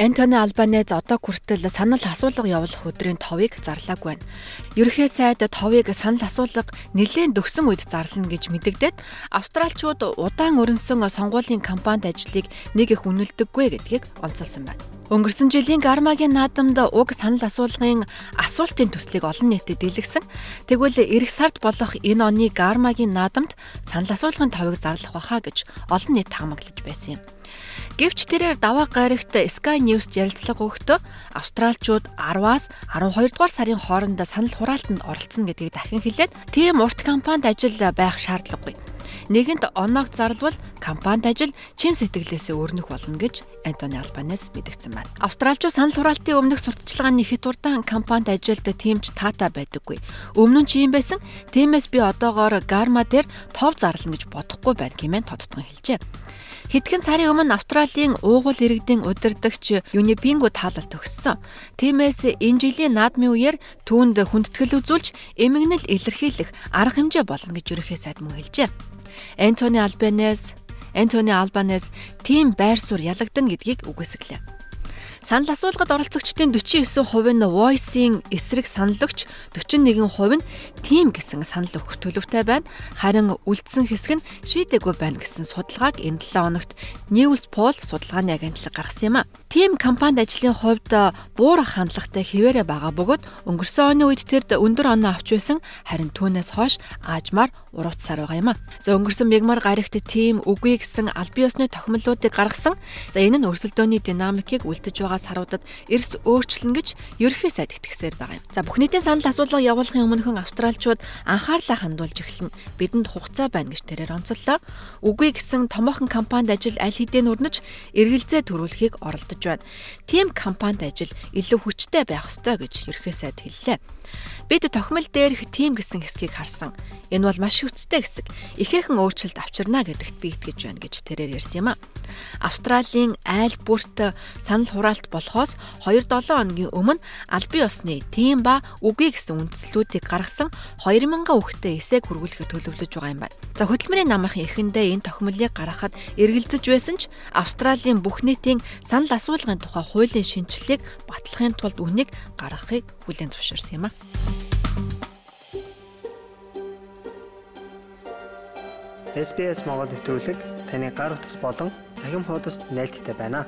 Антони Албанез одоо хүртэл санал асуулга явуулах өдрийн товыг зарлаагүй байна. Ерөнхий сайд товыг санал асуулга нэлээд дөгсөн үед зарлана гэж мэдэгдээд австралчууд удаан өрнсөн сонгуулийн кампанит ажлыг нэг их үнэлдэггүй гэдгийг онцолсон байна. Өнгөрсөн жилийн Гармагийн наадамд уг санал асуулгын асуултын төслийг олон нийтэд дэлгэсэн. Тэгвэл эх сард болох энэ оны Гармагийн наадамд санал асуулгын товыг зарлах баха гэж олон нийт таамаглаж байсан юм. Гэвч тэрээр даваа гарагт Sky News-д ярилцлага өгөхдөө австралчууд 10-аас 12 дугаар сарын хооронд санал хураалтанд оролцсон гэдгийг дахин хэлээд тийм урт кампанит ажил байх шаардлагагүй. Нэгэнт оноог зарлвал компанид ажил чин сэтгэлээсээ өрнөх болно гэж Антони Албанес мэдгдсэн байна. Австралчууд санал хураалтын өмнөх сурталчилгааны хэд урдаан компанид ажилд тэмч таатай байдаггүй. Өмнө нь ч юм байсан. Тиймээс би одоогоор Гарма дээр тов зарлана гэж бодохгүй байна хэмээн тодтгон хэлжээ. Хэдхэн сарын өмнө Австралийн уугуул иргэдийн удирдагч Юнипингу таалалт өгсөн. Тиймээс энэ жилийн наадмын үеэр түүнд хүндэтгэл үзүүлж эмгэнэл илэрхийлэх арга хэмжээ болно гэж ерөнхий сайд мөн хэлжээ. Антони Албанес Антони Албанес тийм байр суурь ялагдана гэдгийг үгүйсгэлээ. Санал асуулгад оролцогчдын 49% нь Voice-ийн эсрэг санал өгч 41% нь Team гэсэн санал өгөх төлөвтэй байна. Харин үлдсэн хэсэг нь шийдэггүй байна гэсэн судалгааг энэ 7 хоногт Newspoll судалгааны агентлаг гаргасан юм а. Team компанид ажлын хувьд буурах хандлагатай хിവэрэ байгаа бөгөөд өнгөрсөн оны үед тэрд өндөр оноо авч байсан харин түүнээс хойш аажмаар урууцсаар байгаа юм а. За өнгөрсөн мегмар гарагт Team үгүй гэсэн аль биесны тохимоллуудыг гаргасан. За энэ нь өрсөлдөөний динамикийг үлдэж байгаагаас харуудад эрс өөрчлөн гэж ерөнхий сайд итгэсээр байгаа юм. За бүх нийтийн санал асуулга явуулахын өмнөхөн австралчууд анхаарлаа хандуулж эхэлнэ. Бидэнд хугацаа байна гэж тэрээр онцоллоо. Үгүй гэсэн томоохон компанид ажил аль хэдийн өрнөж эргэлзээ төрүүлэхийг оролдож байна. Тим компанид ажил илүү хүчтэй байх ёстой гэж ерөнхий сайд хэллээ. Бид тохимол дээрх тим гэсэн хэсгийг харсан. Энэ бол маш хүчтэй хэсэг. Ихээхэн өөрчлөлт авчирна гэдэгт би итгэж байна гэж тэрээр ярьсан юм а. Австралийн айл бүрт санал хураалт болохоос 2-7 хоногийн өмнө албан ёсны тим ба үгүй гэсэн үндслүүдийг гаргасан 2000 хүүхдэд эсээг хүргүүлэхэд төлөвлөж байгаа юм байна. За хөтөлмөрийн намынхан эхэндээ энэ тохимолыг гаргахад эргэлзэж байсан ч Австралийн бүх нийтийн санал асуулгын тухай хуулийн шинжилгээг батлахын тулд үнийг гаргахыг хүлээн зөвшөөрсөн юм а. SBS Монгол нэвтрүүлэг таны гар утас болон цахим хуудасд нийлдэхтэй байна.